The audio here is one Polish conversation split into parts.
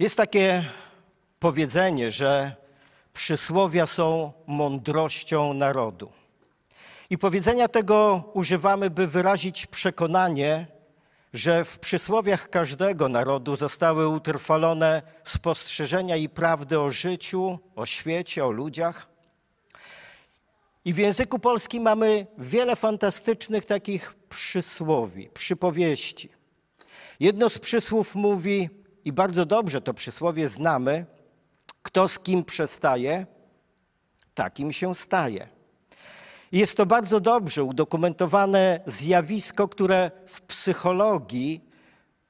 Jest takie powiedzenie, że przysłowia są mądrością narodu. I powiedzenia tego używamy, by wyrazić przekonanie, że w przysłowiach każdego narodu zostały utrwalone spostrzeżenia i prawdy o życiu, o świecie, o ludziach. I w języku polskim mamy wiele fantastycznych takich przysłowi, przypowieści. Jedno z przysłów mówi, i bardzo dobrze to przysłowie znamy, kto z kim przestaje, takim się staje. Jest to bardzo dobrze udokumentowane zjawisko, które w psychologii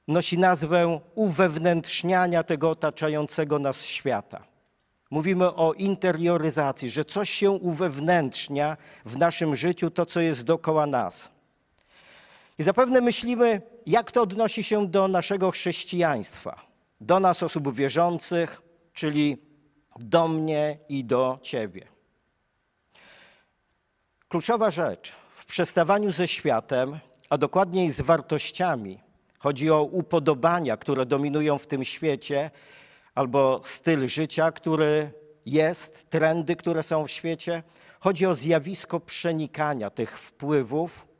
nosi nazwę uwewnętrzniania tego otaczającego nas świata. Mówimy o interioryzacji, że coś się uwewnętrznia w naszym życiu, to co jest dookoła nas. I zapewne myślimy, jak to odnosi się do naszego chrześcijaństwa, do nas, osób wierzących, czyli do mnie i do ciebie. Kluczowa rzecz w przestawaniu ze światem, a dokładniej z wartościami, chodzi o upodobania, które dominują w tym świecie, albo styl życia, który jest, trendy, które są w świecie. Chodzi o zjawisko przenikania tych wpływów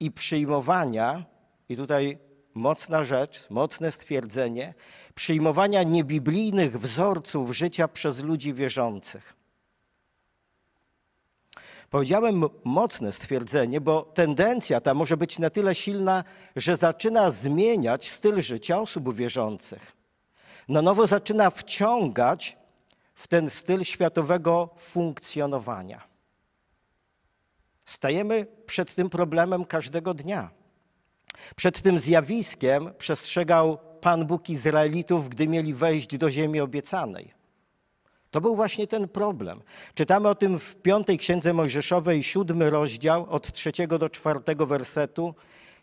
i przyjmowania, i tutaj mocna rzecz, mocne stwierdzenie, przyjmowania niebiblijnych wzorców życia przez ludzi wierzących. Powiedziałem mocne stwierdzenie, bo tendencja ta może być na tyle silna, że zaczyna zmieniać styl życia osób wierzących. Na nowo zaczyna wciągać w ten styl światowego funkcjonowania. Stajemy przed tym problemem każdego dnia. Przed tym zjawiskiem przestrzegał Pan Bóg Izraelitów, gdy mieli wejść do ziemi obiecanej. To był właśnie ten problem. Czytamy o tym w piątej księdze Mojżeszowej, siódmy rozdział, od trzeciego do czwartego wersetu.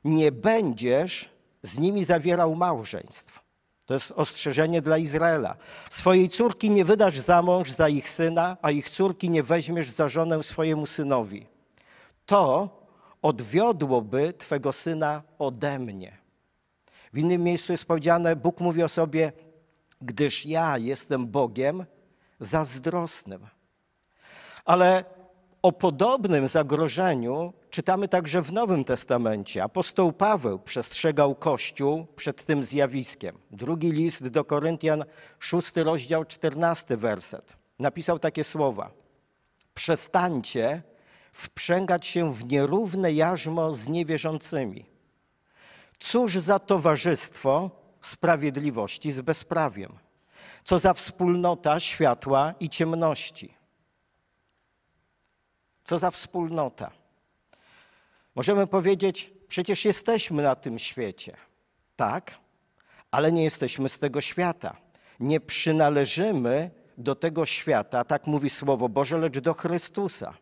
Nie będziesz z nimi zawierał małżeństw. To jest ostrzeżenie dla Izraela. Swojej córki nie wydasz za mąż za ich syna, a ich córki nie weźmiesz za żonę swojemu synowi. To odwiodłoby twego syna ode mnie. W innym miejscu jest powiedziane, Bóg mówi o sobie, gdyż ja jestem Bogiem, zazdrosnym. Ale o podobnym zagrożeniu czytamy także w Nowym Testamencie. Apostoł Paweł przestrzegał Kościół przed tym zjawiskiem. Drugi list do Koryntian, szósty rozdział, czternasty werset. Napisał takie słowa. Przestańcie wprzęgać się w nierówne jarzmo z niewierzącymi. Cóż za towarzystwo sprawiedliwości z bezprawiem? Co za wspólnota światła i ciemności? Co za wspólnota? Możemy powiedzieć, przecież jesteśmy na tym świecie. Tak, ale nie jesteśmy z tego świata. Nie przynależymy do tego świata, tak mówi Słowo Boże, lecz do Chrystusa.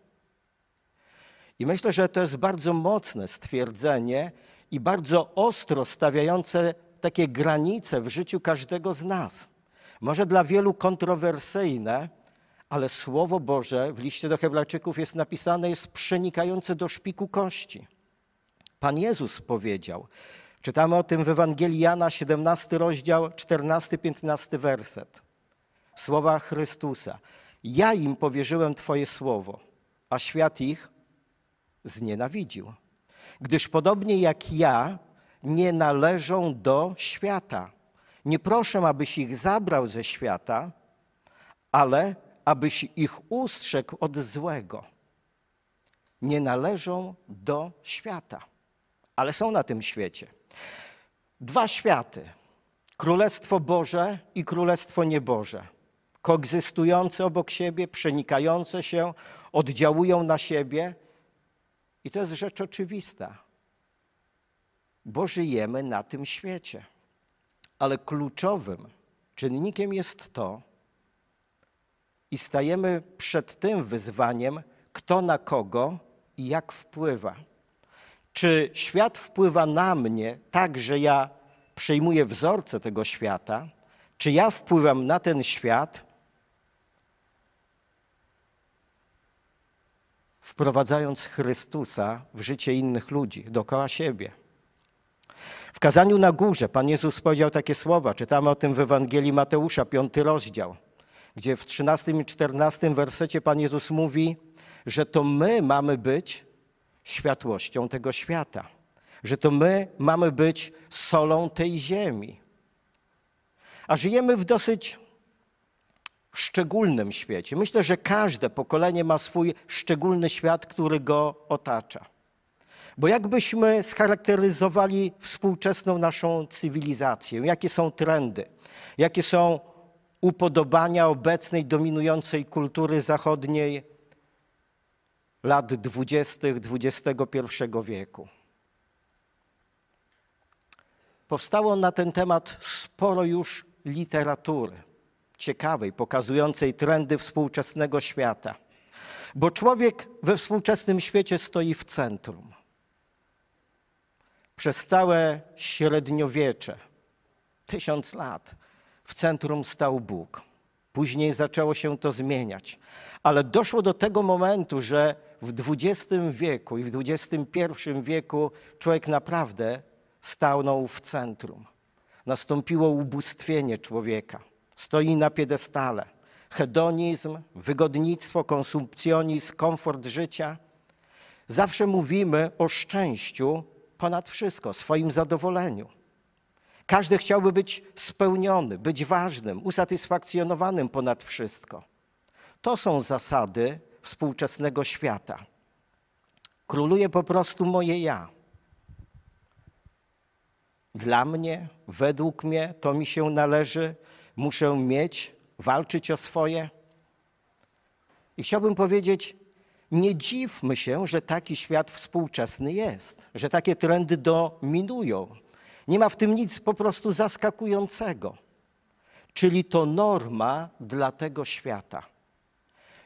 I myślę, że to jest bardzo mocne stwierdzenie i bardzo ostro stawiające takie granice w życiu każdego z nas może dla wielu kontrowersyjne, ale Słowo Boże w liście do Hebrajczyków jest napisane, jest przenikające do szpiku kości. Pan Jezus powiedział, czytamy o tym w Ewangelii Jana, 17 rozdział, 14-15 werset. Słowa Chrystusa. Ja im powierzyłem Twoje słowo, a świat ich znienawidził. Gdyż podobnie jak ja, nie należą do świata nie proszę, abyś ich zabrał ze świata, ale abyś ich ustrzegł od złego. Nie należą do świata, ale są na tym świecie. Dwa światy: Królestwo Boże i Królestwo Nieboże. Koegzystujące obok siebie, przenikające się, oddziałują na siebie. I to jest rzecz oczywista, bo żyjemy na tym świecie. Ale kluczowym czynnikiem jest to, i stajemy przed tym wyzwaniem, kto na kogo i jak wpływa. Czy świat wpływa na mnie tak, że ja przejmuję wzorce tego świata, czy ja wpływam na ten świat, wprowadzając Chrystusa w życie innych ludzi, dookoła siebie. W kazaniu na górze Pan Jezus powiedział takie słowa, czytamy o tym w Ewangelii Mateusza, piąty rozdział, gdzie w 13 i 14 wersecie Pan Jezus mówi, że to my mamy być światłością tego świata, że to my mamy być solą tej ziemi. A żyjemy w dosyć szczególnym świecie. Myślę, że każde pokolenie ma swój szczególny świat, który go otacza. Bo jakbyśmy scharakteryzowali współczesną naszą cywilizację, jakie są trendy, jakie są upodobania obecnej dominującej kultury zachodniej lat dwudziestych XXI wieku. Powstało na ten temat sporo już literatury ciekawej, pokazującej trendy współczesnego świata. Bo człowiek we współczesnym świecie stoi w centrum. Przez całe średniowiecze, tysiąc lat, w centrum stał Bóg. Później zaczęło się to zmieniać. Ale doszło do tego momentu, że w XX wieku i w XXI wieku człowiek naprawdę stanął w centrum. Nastąpiło ubóstwienie człowieka. Stoi na piedestale. Hedonizm, wygodnictwo, konsumpcjonizm, komfort życia. Zawsze mówimy o szczęściu ponad wszystko, swoim zadowoleniu. Każdy chciałby być spełniony, być ważnym, usatysfakcjonowanym ponad wszystko. To są zasady współczesnego świata. Króluje po prostu moje ja. Dla mnie, według mnie, to mi się należy, muszę mieć, walczyć o swoje. I chciałbym powiedzieć, nie dziwmy się, że taki świat współczesny jest, że takie trendy dominują. Nie ma w tym nic po prostu zaskakującego. Czyli to norma dla tego świata.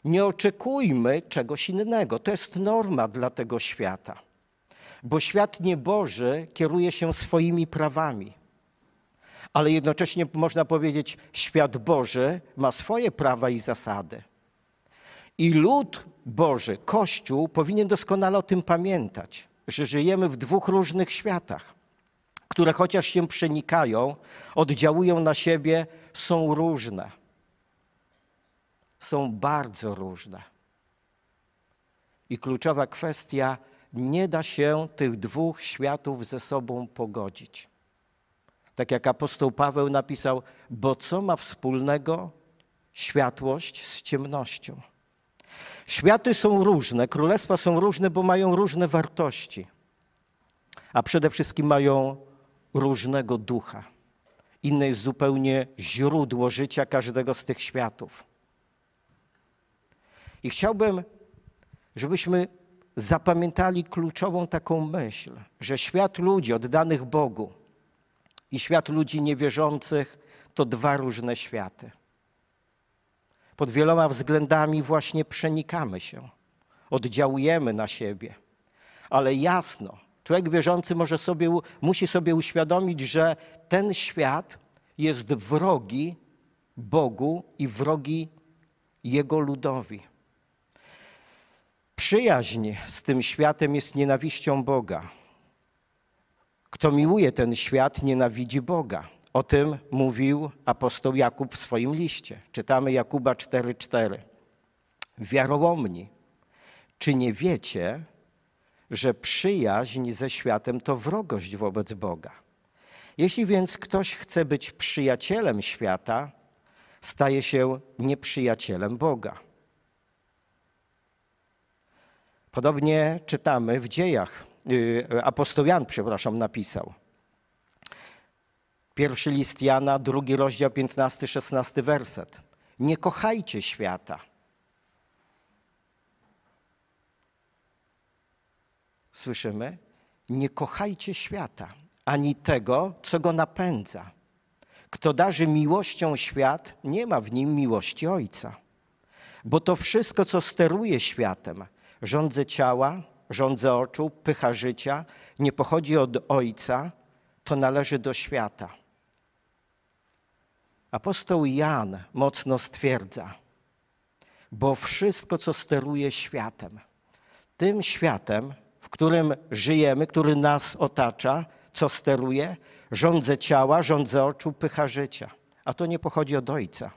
Nie oczekujmy czegoś innego. To jest norma dla tego świata. Bo świat nieboży kieruje się swoimi prawami. Ale jednocześnie można powiedzieć, świat Boży ma swoje prawa i zasady. I lud Boży, Kościół powinien doskonale o tym pamiętać, że żyjemy w dwóch różnych światach, które chociaż się przenikają, oddziałują na siebie, są różne. Są bardzo różne. I kluczowa kwestia, nie da się tych dwóch światów ze sobą pogodzić. Tak jak apostoł Paweł napisał, bo co ma wspólnego światłość z ciemnością? Światy są różne, królestwa są różne, bo mają różne wartości, a przede wszystkim mają różnego ducha. Inne jest zupełnie źródło życia każdego z tych światów. I chciałbym, żebyśmy zapamiętali kluczową taką myśl, że świat ludzi oddanych Bogu i świat ludzi niewierzących to dwa różne światy pod wieloma względami właśnie przenikamy się, oddziałujemy na siebie. Ale jasno, człowiek wierzący może sobie, musi sobie uświadomić, że ten świat jest wrogi Bogu i wrogi Jego ludowi. Przyjaźń z tym światem jest nienawiścią Boga. Kto miłuje ten świat, nienawidzi Boga. O tym mówił apostoł Jakub w swoim liście. Czytamy Jakuba 4:4. Wiarołomni, czy nie wiecie, że przyjaźń ze światem to wrogość wobec Boga? Jeśli więc ktoś chce być przyjacielem świata, staje się nieprzyjacielem Boga. Podobnie czytamy w dziejach, apostoł Jan, przepraszam, napisał – Pierwszy list Jana, drugi rozdział, 15-16 werset. Nie kochajcie świata. Słyszymy? Nie kochajcie świata, ani tego, co go napędza. Kto darzy miłością świat, nie ma w nim miłości Ojca. Bo to wszystko, co steruje światem, rządze ciała, rządze oczu, pycha życia, nie pochodzi od Ojca, to należy do świata. Apostoł Jan mocno stwierdza, bo wszystko, co steruje światem, tym światem, w którym żyjemy, który nas otacza, co steruje? Rządzę ciała, rządzę oczu, pycha życia. A to nie pochodzi od Ojca.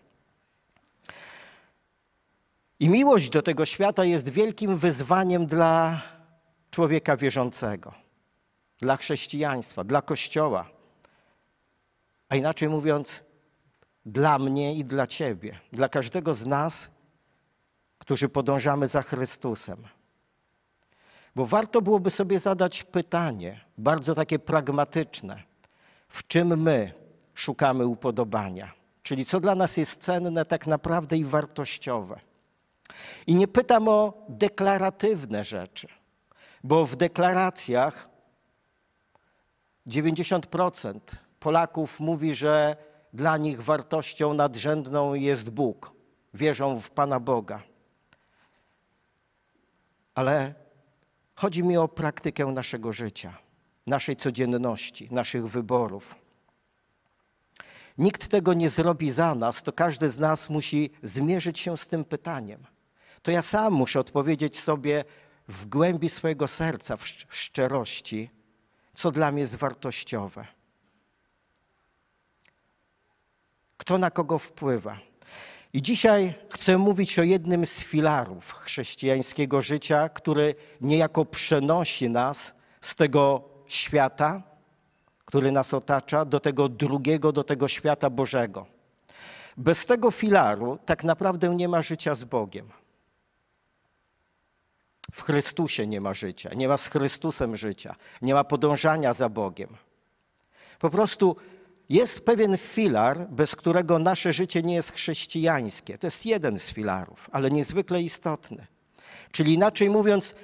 I miłość do tego świata jest wielkim wyzwaniem dla człowieka wierzącego, dla chrześcijaństwa, dla Kościoła. A inaczej mówiąc, dla mnie i dla Ciebie, dla każdego z nas, którzy podążamy za Chrystusem. Bo warto byłoby sobie zadać pytanie, bardzo takie pragmatyczne, w czym my szukamy upodobania, czyli co dla nas jest cenne tak naprawdę i wartościowe. I nie pytam o deklaratywne rzeczy, bo w deklaracjach 90% Polaków mówi, że dla nich wartością nadrzędną jest Bóg. Wierzą w Pana Boga. Ale chodzi mi o praktykę naszego życia, naszej codzienności, naszych wyborów. Nikt tego nie zrobi za nas, to każdy z nas musi zmierzyć się z tym pytaniem. To ja sam muszę odpowiedzieć sobie w głębi swojego serca, w szczerości, co dla mnie jest wartościowe. Kto na kogo wpływa. I dzisiaj chcę mówić o jednym z filarów chrześcijańskiego życia, który niejako przenosi nas z tego świata, który nas otacza, do tego drugiego, do tego świata Bożego. Bez tego filaru tak naprawdę nie ma życia z Bogiem. W Chrystusie nie ma życia, nie ma z Chrystusem życia, nie ma podążania za Bogiem. Po prostu jest pewien filar, bez którego nasze życie nie jest chrześcijańskie. To jest jeden z filarów, ale niezwykle istotny. Czyli inaczej mówiąc,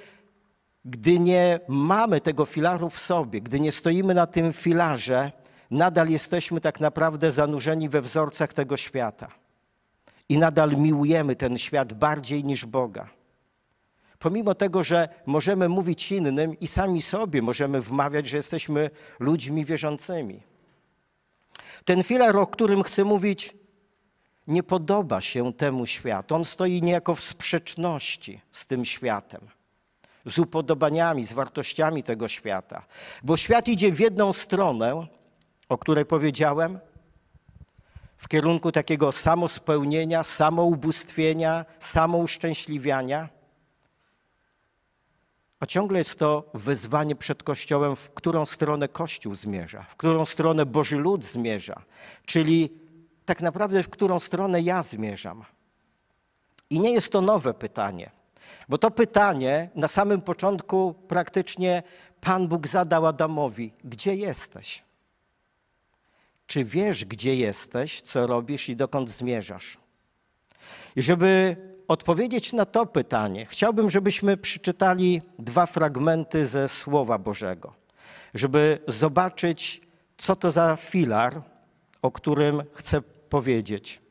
gdy nie mamy tego filaru w sobie, gdy nie stoimy na tym filarze, nadal jesteśmy tak naprawdę zanurzeni we wzorcach tego świata. I nadal miłujemy ten świat bardziej niż Boga. Pomimo tego, że możemy mówić innym i sami sobie możemy wmawiać, że jesteśmy ludźmi wierzącymi. Ten filar, o którym chcę mówić, nie podoba się temu światu. On stoi niejako w sprzeczności z tym światem, z upodobaniami, z wartościami tego świata. Bo świat idzie w jedną stronę, o której powiedziałem, w kierunku takiego samospełnienia, samoubóstwienia, samouszczęśliwiania. A ciągle jest to wyzwanie przed Kościołem, w którą stronę Kościół zmierza, w którą stronę Boży lud zmierza, czyli tak naprawdę w którą stronę ja zmierzam. I nie jest to nowe pytanie, bo to pytanie na samym początku praktycznie Pan Bóg zadał Adamowi: Gdzie jesteś? Czy wiesz, gdzie jesteś, co robisz i dokąd zmierzasz? I żeby odpowiedzieć na to pytanie, chciałbym, żebyśmy przeczytali dwa fragmenty ze Słowa Bożego, żeby zobaczyć, co to za filar, o którym chcę powiedzieć.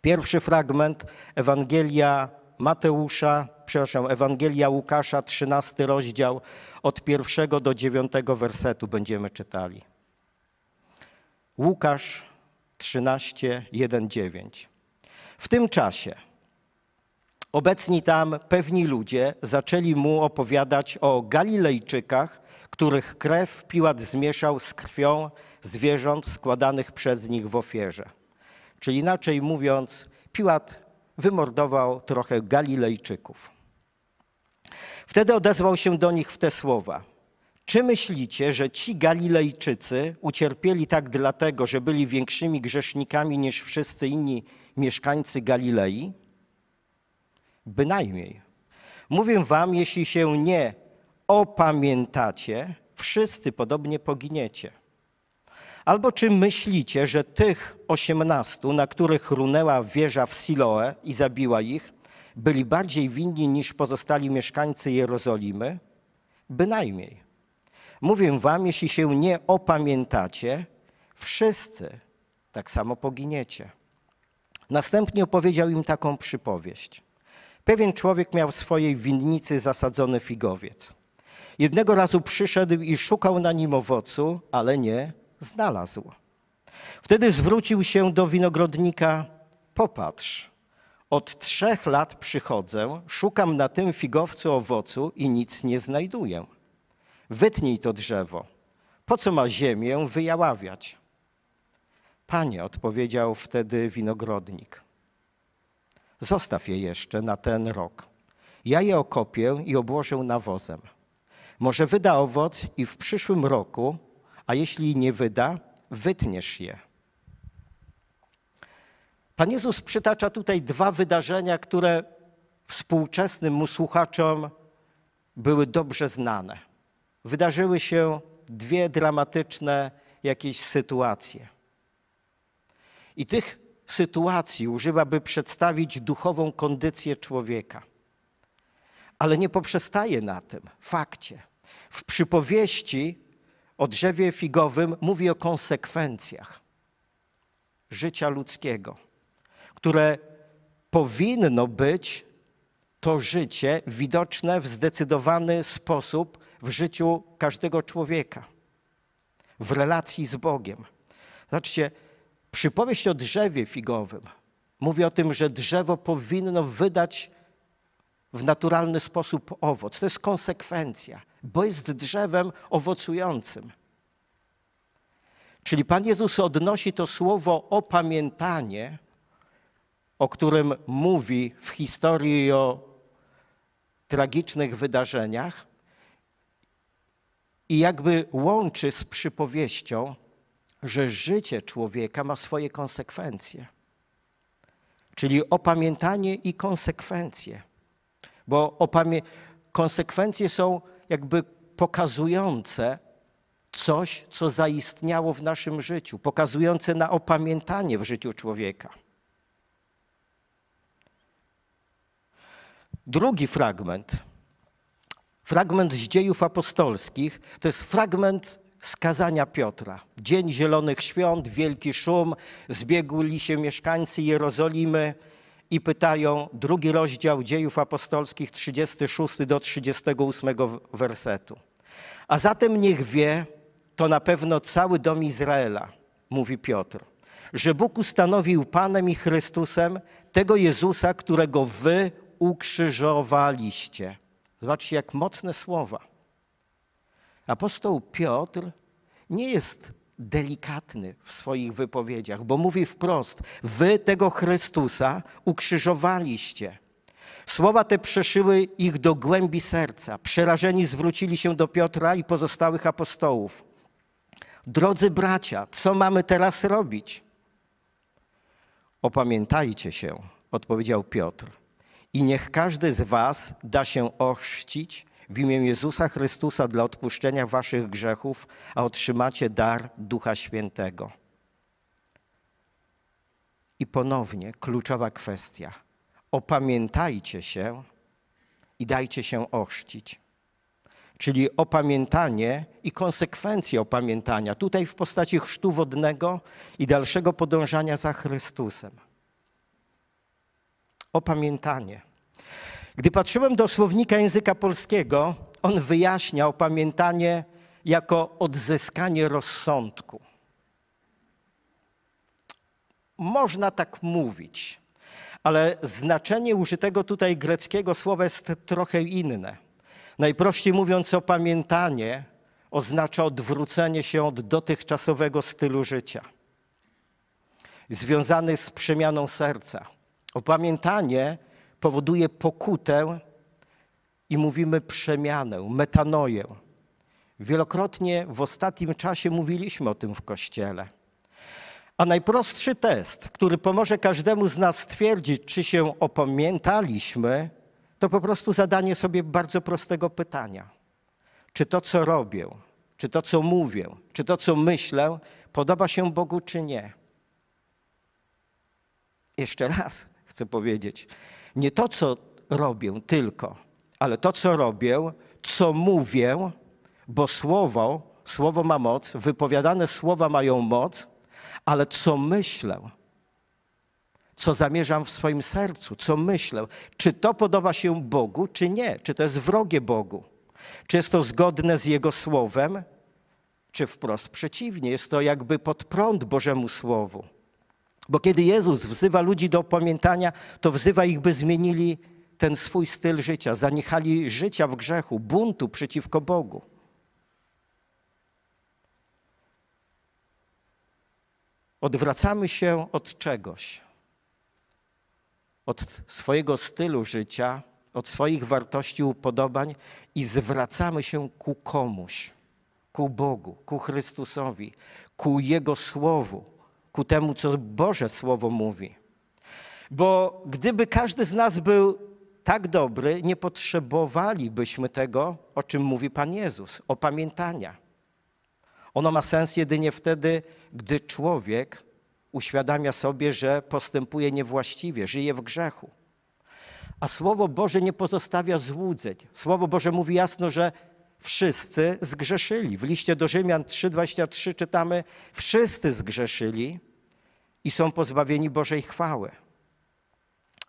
Pierwszy fragment Ewangelia Mateusza, przepraszam, Ewangelia Łukasza, 13 rozdział, od pierwszego do dziewiątego wersetu będziemy czytali. Łukasz 13, 1, 9. W tym czasie Obecni tam pewni ludzie zaczęli mu opowiadać o Galilejczykach, których krew Piłat zmieszał z krwią zwierząt składanych przez nich w ofierze. Czyli inaczej mówiąc, Piłat wymordował trochę Galilejczyków. Wtedy odezwał się do nich w te słowa. Czy myślicie, że ci Galilejczycy ucierpieli tak dlatego, że byli większymi grzesznikami niż wszyscy inni mieszkańcy Galilei? Bynajmniej. Mówię wam, jeśli się nie opamiętacie, wszyscy podobnie poginiecie. Albo czy myślicie, że tych osiemnastu, na których runęła wieża w Siloe i zabiła ich, byli bardziej winni niż pozostali mieszkańcy Jerozolimy? Bynajmniej. Mówię wam, jeśli się nie opamiętacie, wszyscy tak samo poginiecie. Następnie opowiedział im taką przypowieść. Pewien człowiek miał w swojej winnicy zasadzony figowiec. Jednego razu przyszedł i szukał na nim owocu, ale nie znalazł. Wtedy zwrócił się do winogrodnika: Popatrz, od trzech lat przychodzę, szukam na tym figowcu owocu i nic nie znajduję. Wytnij to drzewo. Po co ma ziemię wyjaławiać? Panie, odpowiedział wtedy winogrodnik. Zostaw je jeszcze na ten rok. Ja je okopię i obłożę nawozem. Może wyda owoc i w przyszłym roku, a jeśli nie wyda, wytniesz je. Pan Jezus przytacza tutaj dwa wydarzenia, które współczesnym mu słuchaczom były dobrze znane. Wydarzyły się dwie dramatyczne jakieś sytuacje. I tych sytuacji używa, by przedstawić duchową kondycję człowieka. Ale nie poprzestaje na tym fakcie. W przypowieści o drzewie figowym mówi o konsekwencjach życia ludzkiego, które powinno być to życie widoczne w zdecydowany sposób w życiu każdego człowieka, w relacji z Bogiem. Zobaczcie, przypowieść o drzewie figowym mówi o tym, że drzewo powinno wydać w naturalny sposób owoc. To jest konsekwencja, bo jest drzewem owocującym. Czyli Pan Jezus odnosi to słowo opamiętanie, o którym mówi w historii o tragicznych wydarzeniach, i jakby łączy z przypowieścią, że życie człowieka ma swoje konsekwencje. Czyli opamiętanie i konsekwencje. Bo opamię- konsekwencje są jakby pokazujące coś, co zaistniało w naszym życiu, pokazujące na opamiętanie w życiu człowieka. Drugi fragment Fragment z dziejów apostolskich to jest fragment skazania Piotra. Dzień Zielonych Świąt, wielki szum, zbiegli się mieszkańcy Jerozolimy i pytają, drugi rozdział dziejów apostolskich, 36 do 38 wersetu. A zatem niech wie, to na pewno cały dom Izraela, mówi Piotr, że Bóg ustanowił Panem i Chrystusem tego Jezusa, którego wy ukrzyżowaliście. Zobaczcie, jak mocne słowa. Apostoł Piotr nie jest delikatny w swoich wypowiedziach, bo mówi wprost: Wy tego Chrystusa ukrzyżowaliście. Słowa te przeszyły ich do głębi serca. Przerażeni zwrócili się do Piotra i pozostałych apostołów. Drodzy bracia, co mamy teraz robić? Opamiętajcie się, odpowiedział Piotr i niech każdy z was da się ochrzcić w imię Jezusa Chrystusa dla odpuszczenia waszych grzechów, a otrzymacie dar Ducha Świętego. I ponownie kluczowa kwestia. Opamiętajcie się i dajcie się ochrzcić. Czyli opamiętanie i konsekwencje opamiętania, tutaj w postaci chrztu wodnego i dalszego podążania za Chrystusem. Opamiętanie. Gdy patrzyłem do słownika języka polskiego, on wyjaśnia opamiętanie jako odzyskanie rozsądku. Można tak mówić, ale znaczenie użytego tutaj greckiego słowa jest trochę inne. Najprościej mówiąc, opamiętanie oznacza odwrócenie się od dotychczasowego stylu życia, związany z przemianą serca. Opamiętanie powoduje pokutę i mówimy przemianę, metanoję. Wielokrotnie w ostatnim czasie mówiliśmy o tym w Kościele. A najprostszy test, który pomoże każdemu z nas stwierdzić, czy się opamiętaliśmy, to po prostu zadanie sobie bardzo prostego pytania. Czy to, co robię, czy to, co mówię, czy to, co myślę, podoba się Bogu, czy nie? Jeszcze raz chcę powiedzieć, nie to, co robię tylko, ale to, co robię, co mówię, bo słowo, słowo ma moc, wypowiadane słowa mają moc, ale co myślę, co zamierzam w swoim sercu, co myślę, czy to podoba się Bogu, czy nie, czy to jest wrogie Bogu, czy jest to zgodne z Jego słowem, czy wprost przeciwnie, jest to jakby pod prąd Bożemu Słowu. Bo kiedy Jezus wzywa ludzi do opamiętania, to wzywa ich, by zmienili ten swój styl życia, zaniechali życia w grzechu, buntu przeciwko Bogu. odwracamy się od czegoś, od swojego stylu życia, od swoich wartości, upodobań i zwracamy się ku komuś, ku Bogu, ku Chrystusowi, ku Jego Słowu, ku temu, co Boże Słowo mówi. Bo gdyby każdy z nas był tak dobry, nie potrzebowalibyśmy tego, o czym mówi Pan Jezus, opamiętania. Ono ma sens jedynie wtedy, gdy człowiek uświadamia sobie, że postępuje niewłaściwie, żyje w grzechu. A Słowo Boże nie pozostawia złudzeń. Słowo Boże mówi jasno, że wszyscy zgrzeszyli. W liście do Rzymian 3:23 czytamy: Wszyscy zgrzeszyli i są pozbawieni Bożej chwały.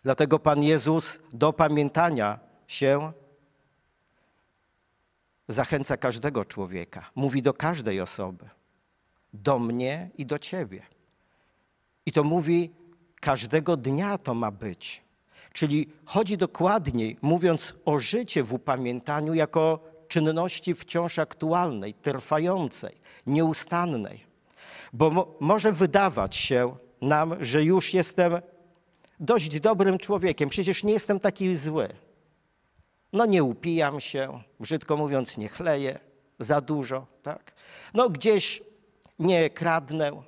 Dlatego Pan Jezus do pamiętania się zachęca każdego człowieka. Mówi do każdej osoby. Do mnie i do ciebie. I to mówi, każdego dnia to ma być. Czyli chodzi dokładniej, mówiąc o życie w upamiętaniu jako czynności wciąż aktualnej, trwającej, nieustannej. Bo mo może wydawać się nam, że już jestem dość dobrym człowiekiem, przecież nie jestem taki zły. No nie upijam się, brzydko mówiąc, nie chleję za dużo, tak? No gdzieś nie kradnę,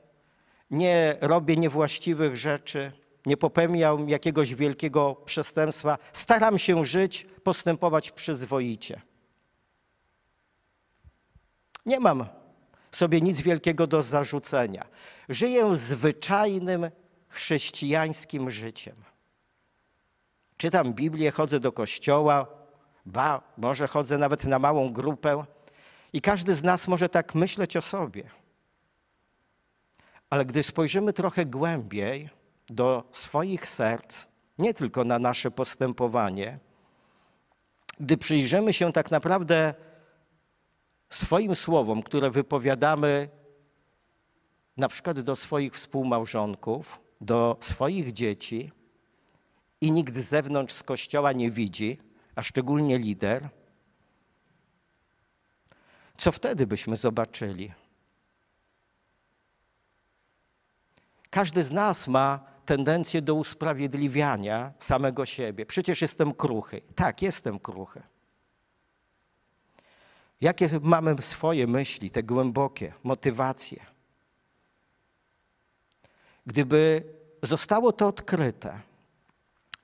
nie robię niewłaściwych rzeczy, nie popełniam jakiegoś wielkiego przestępstwa. Staram się żyć, postępować przyzwoicie. Nie mam sobie nic wielkiego do zarzucenia. Żyję zwyczajnym chrześcijańskim życiem. Czytam Biblię, chodzę do kościoła, ba, może chodzę nawet na małą grupę i każdy z nas może tak myśleć o sobie. Ale gdy spojrzymy trochę głębiej do swoich serc, nie tylko na nasze postępowanie, gdy przyjrzymy się tak naprawdę swoim słowom, które wypowiadamy na przykład do swoich współmałżonków, do swoich dzieci i nikt z zewnątrz z kościoła nie widzi, a szczególnie lider, co wtedy byśmy zobaczyli? Każdy z nas ma tendencję do usprawiedliwiania samego siebie. Przecież jestem kruchy. Tak, jestem kruchy. Jakie mamy swoje myśli, te głębokie, motywacje? Gdyby zostało to odkryte,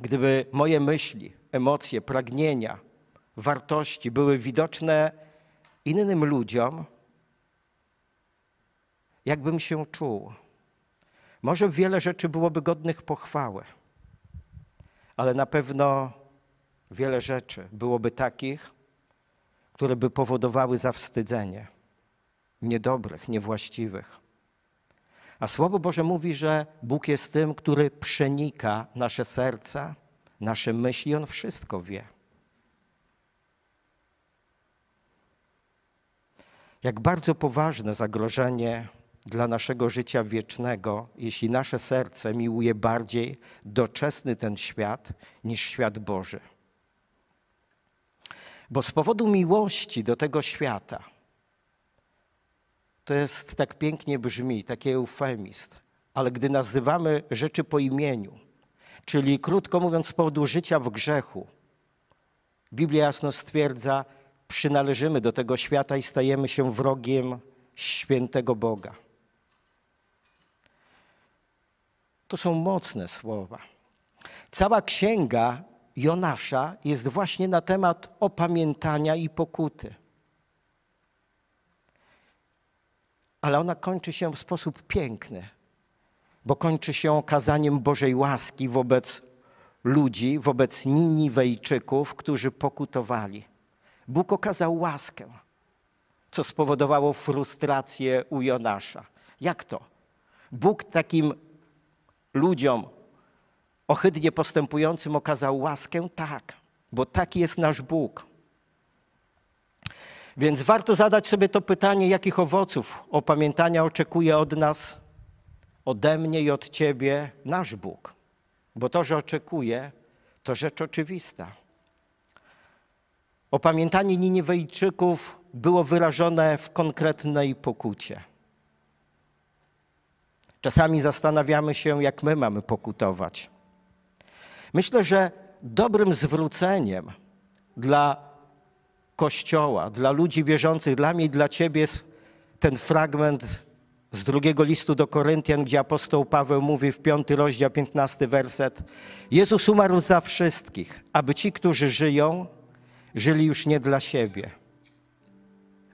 gdyby moje myśli, emocje, pragnienia, wartości były widoczne innym ludziom, jakbym się czuł. Może wiele rzeczy byłoby godnych pochwały, ale na pewno wiele rzeczy byłoby takich, które by powodowały zawstydzenie, niedobrych, niewłaściwych. A Słowo Boże mówi, że Bóg jest tym, który przenika nasze serca, nasze myśli, On wszystko wie. Jak bardzo poważne zagrożenie dla naszego życia wiecznego, jeśli nasze serce miłuje bardziej doczesny ten świat niż świat Boży. Bo z powodu miłości do tego świata, to jest tak pięknie brzmi, taki eufemist, ale gdy nazywamy rzeczy po imieniu, czyli krótko mówiąc, z powodu życia w grzechu, Biblia jasno stwierdza, przynależymy do tego świata i stajemy się wrogiem świętego Boga. To są mocne słowa. Cała księga Jonasza jest właśnie na temat opamiętania i pokuty. Ale ona kończy się w sposób piękny, bo kończy się okazaniem Bożej łaski wobec ludzi, wobec Niniwejczyków, którzy pokutowali. Bóg okazał łaskę, co spowodowało frustrację u Jonasza. Jak to? Bóg takim ludziom ohydnie postępującym okazał łaskę? Tak, bo taki jest nasz Bóg. Więc warto zadać sobie to pytanie, jakich owoców opamiętania oczekuje od nas, ode mnie i od Ciebie nasz Bóg. Bo to, że oczekuje, to rzecz oczywista. Opamiętanie Niniwejczyków było wyrażone w konkretnej pokucie. Czasami zastanawiamy się, jak my mamy pokutować. Myślę, że dobrym zwróceniem dla Kościoła, dla ludzi wierzących, dla mnie i dla Ciebie jest ten fragment z drugiego listu do Koryntian, gdzie apostoł Paweł mówi w piąty rozdział, piętnasty werset. Jezus umarł za wszystkich, aby ci, którzy żyją, żyli już nie dla siebie,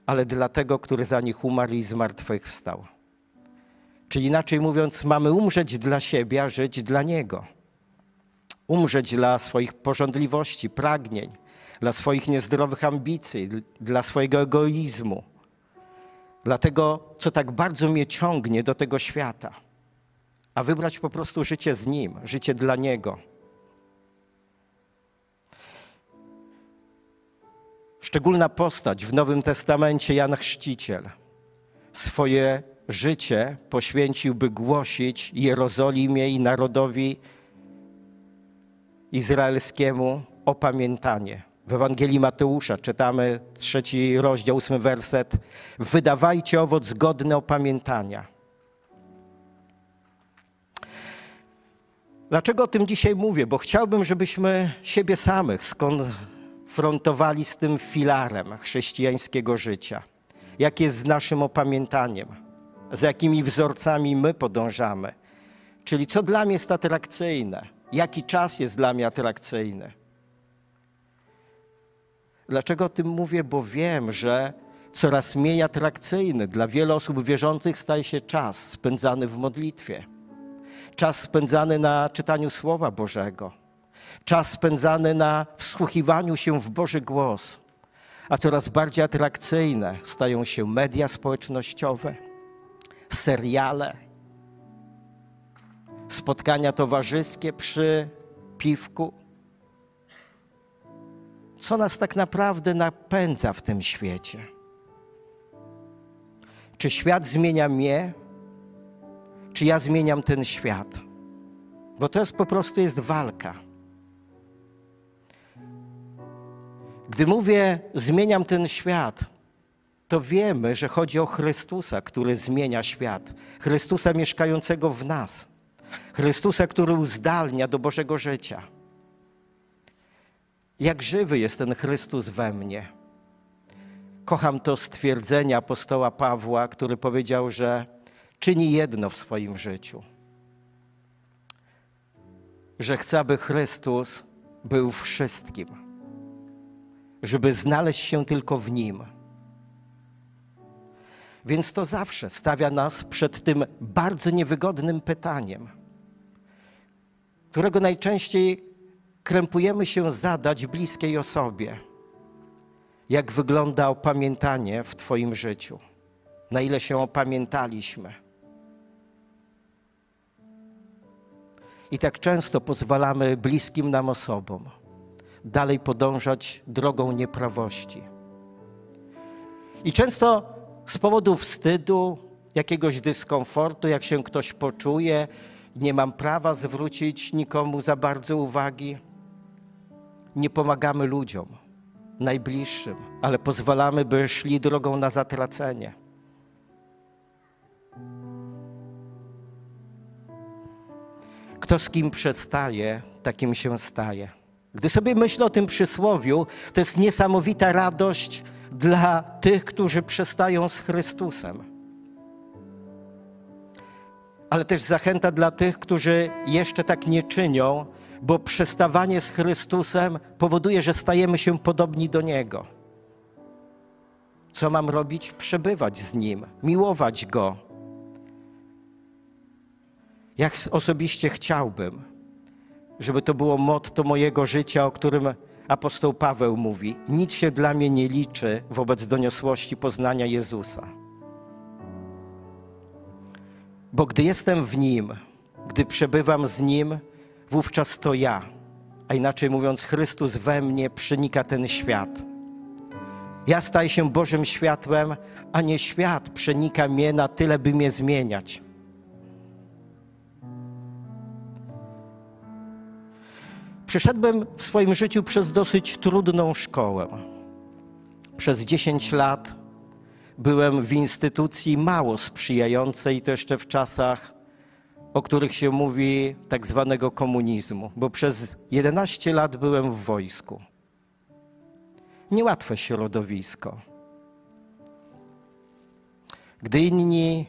ale dla tego, który za nich umarł i zmartwychwstał. Czyli inaczej mówiąc, mamy umrzeć dla siebie, a żyć dla Niego. Umrzeć dla swoich porządliwości, pragnień, dla swoich niezdrowych ambicji, dla swojego egoizmu, dla tego, co tak bardzo mnie ciągnie do tego świata, a wybrać po prostu życie z Nim, życie dla Niego. Szczególna postać w Nowym Testamencie Jan Chrzciciel swoje życie poświęcił, by głosić Jerozolimie i narodowi izraelskiemu opamiętanie. W Ewangelii Mateusza czytamy trzeci rozdział, ósmy werset. Wydawajcie owoc godny opamiętania. Dlaczego o tym dzisiaj mówię? Bo chciałbym, żebyśmy siebie samych skonfrontowali z tym filarem chrześcijańskiego życia. Jak jest z naszym opamiętaniem? Z jakimi wzorcami my podążamy? Czyli co dla mnie jest atrakcyjne? Jaki czas jest dla mnie atrakcyjny? Dlaczego o tym mówię? Bo wiem, że coraz mniej atrakcyjny dla wielu osób wierzących staje się czas spędzany w modlitwie, czas spędzany na czytaniu Słowa Bożego, czas spędzany na wsłuchiwaniu się w Boży głos. A coraz bardziej atrakcyjne stają się media społecznościowe, seriale, spotkania towarzyskie przy piwku co nas tak naprawdę napędza w tym świecie. Czy świat zmienia mnie, czy ja zmieniam ten świat? Bo to jest po prostu jest walka. Gdy mówię zmieniam ten świat, to wiemy, że chodzi o Chrystusa, który zmienia świat. Chrystusa mieszkającego w nas. Chrystusa, który uzdalnia do Bożego życia. Jak żywy jest ten Chrystus we mnie. Kocham to stwierdzenie apostoła Pawła, który powiedział, że czyni jedno w swoim życiu. Że chce, aby Chrystus był wszystkim, żeby znaleźć się tylko w Nim. Więc to zawsze stawia nas przed tym bardzo niewygodnym pytaniem, którego najczęściej krępujemy się zadać bliskiej osobie, jak wygląda opamiętanie w Twoim życiu, na ile się opamiętaliśmy. I tak często pozwalamy bliskim nam osobom dalej podążać drogą nieprawości. I często z powodu wstydu, jakiegoś dyskomfortu, jak się ktoś poczuje, nie mam prawa zwrócić nikomu za bardzo uwagi nie pomagamy ludziom, najbliższym, ale pozwalamy, by szli drogą na zatracenie. Kto z kim przestaje, takim się staje. Gdy sobie myślę o tym przysłowiu, to jest niesamowita radość dla tych, którzy przestają z Chrystusem. Ale też zachęta dla tych, którzy jeszcze tak nie czynią, bo przestawanie z Chrystusem powoduje, że stajemy się podobni do Niego. Co mam robić? Przebywać z Nim, miłować Go. Jak osobiście chciałbym, żeby to było motto mojego życia, o którym apostoł Paweł mówi: Nic się dla mnie nie liczy wobec doniosłości poznania Jezusa. Bo gdy jestem w Nim, gdy przebywam z Nim, wówczas to ja, a inaczej mówiąc, Chrystus we mnie przenika ten świat. Ja staję się Bożym światłem, a nie świat przenika mnie na tyle, by mnie zmieniać. Przeszedłem w swoim życiu przez dosyć trudną szkołę. Przez 10 lat byłem w instytucji mało sprzyjającej, to jeszcze w czasach o których się mówi tak zwanego komunizmu, bo przez 11 lat byłem w wojsku. Niełatwe środowisko. Gdy inni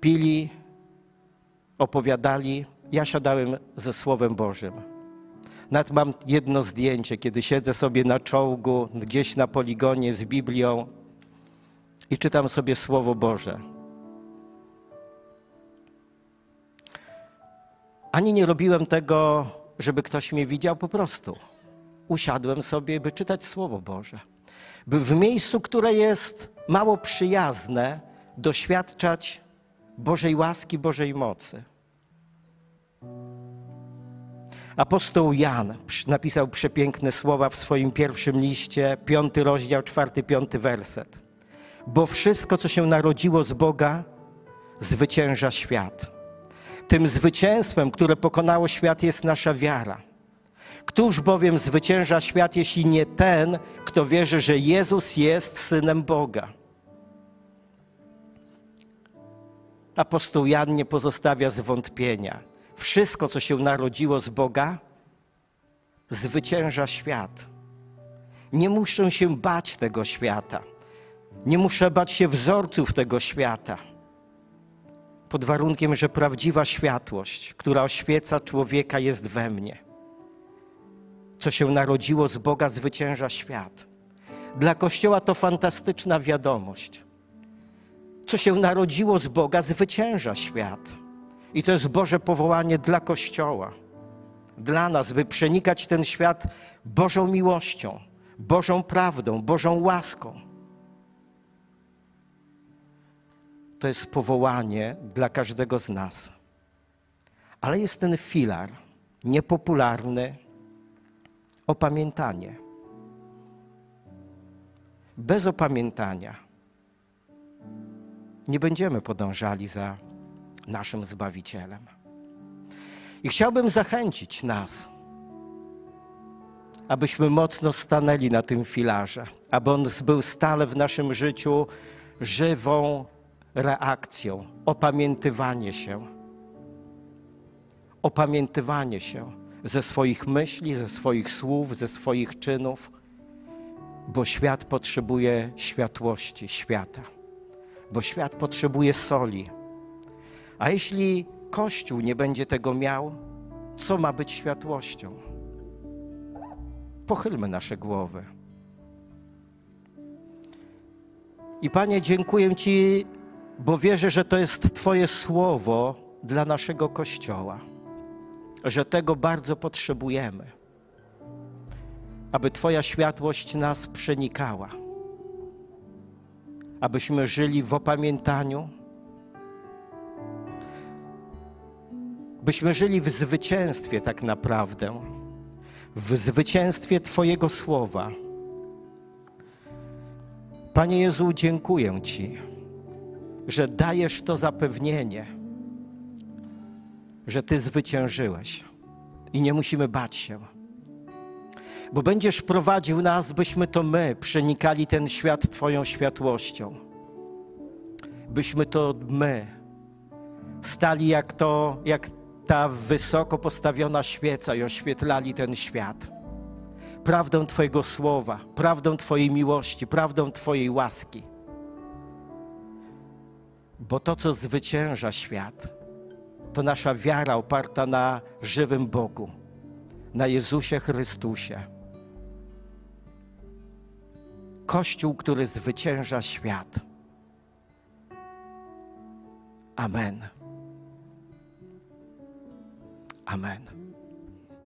pili, opowiadali, ja siadałem ze Słowem Bożym. Nawet mam jedno zdjęcie, kiedy siedzę sobie na czołgu, gdzieś na poligonie z Biblią i czytam sobie Słowo Boże. Ani nie robiłem tego, żeby ktoś mnie widział, po prostu usiadłem sobie, by czytać Słowo Boże. By w miejscu, które jest mało przyjazne, doświadczać Bożej łaski, Bożej mocy. Apostoł Jan napisał przepiękne słowa w swoim pierwszym liście, piąty rozdział, czwarty, piąty werset. Bo wszystko, co się narodziło z Boga, zwycięża świat. Tym zwycięstwem, które pokonało świat, jest nasza wiara. Któż bowiem zwycięża świat, jeśli nie ten, kto wierzy, że Jezus jest synem Boga? Apostoł Jan nie pozostawia zwątpienia. Wszystko, co się narodziło z Boga, zwycięża świat. Nie muszę się bać tego świata. Nie muszę bać się wzorców tego świata. Pod warunkiem, że prawdziwa światłość, która oświeca człowieka, jest we mnie. Co się narodziło z Boga, zwycięża świat. Dla Kościoła to fantastyczna wiadomość. Co się narodziło z Boga, zwycięża świat. I to jest Boże powołanie dla Kościoła, dla nas, by przenikać ten świat Bożą miłością, Bożą prawdą, Bożą łaską. To jest powołanie dla każdego z nas. Ale jest ten filar niepopularny opamiętanie. Bez opamiętania nie będziemy podążali za naszym Zbawicielem. I chciałbym zachęcić nas, abyśmy mocno stanęli na tym filarze, aby on był stale w naszym życiu żywą reakcją, opamiętywanie się. Opamiętywanie się ze swoich myśli, ze swoich słów, ze swoich czynów, bo świat potrzebuje światłości, świata, bo świat potrzebuje soli a jeśli Kościół nie będzie tego miał, co ma być światłością? Pochylmy nasze głowy. I Panie, dziękuję Ci, bo wierzę, że to jest Twoje słowo dla naszego Kościoła, że tego bardzo potrzebujemy, aby Twoja światłość nas przenikała, abyśmy żyli w opamiętaniu byśmy żyli w zwycięstwie tak naprawdę, w zwycięstwie Twojego słowa. Panie Jezu, dziękuję Ci, że dajesz to zapewnienie, że Ty zwyciężyłeś i nie musimy bać się. Bo będziesz prowadził nas, byśmy to my przenikali ten świat Twoją światłością. Byśmy to my stali jak to, jak ta wysoko postawiona świeca i oświetlali ten świat. Prawdą Twojego słowa, prawdą Twojej miłości, prawdą Twojej łaski. Bo to, co zwycięża świat, to nasza wiara oparta na żywym Bogu, na Jezusie Chrystusie. Kościół, który zwycięża świat. Amen. Amen.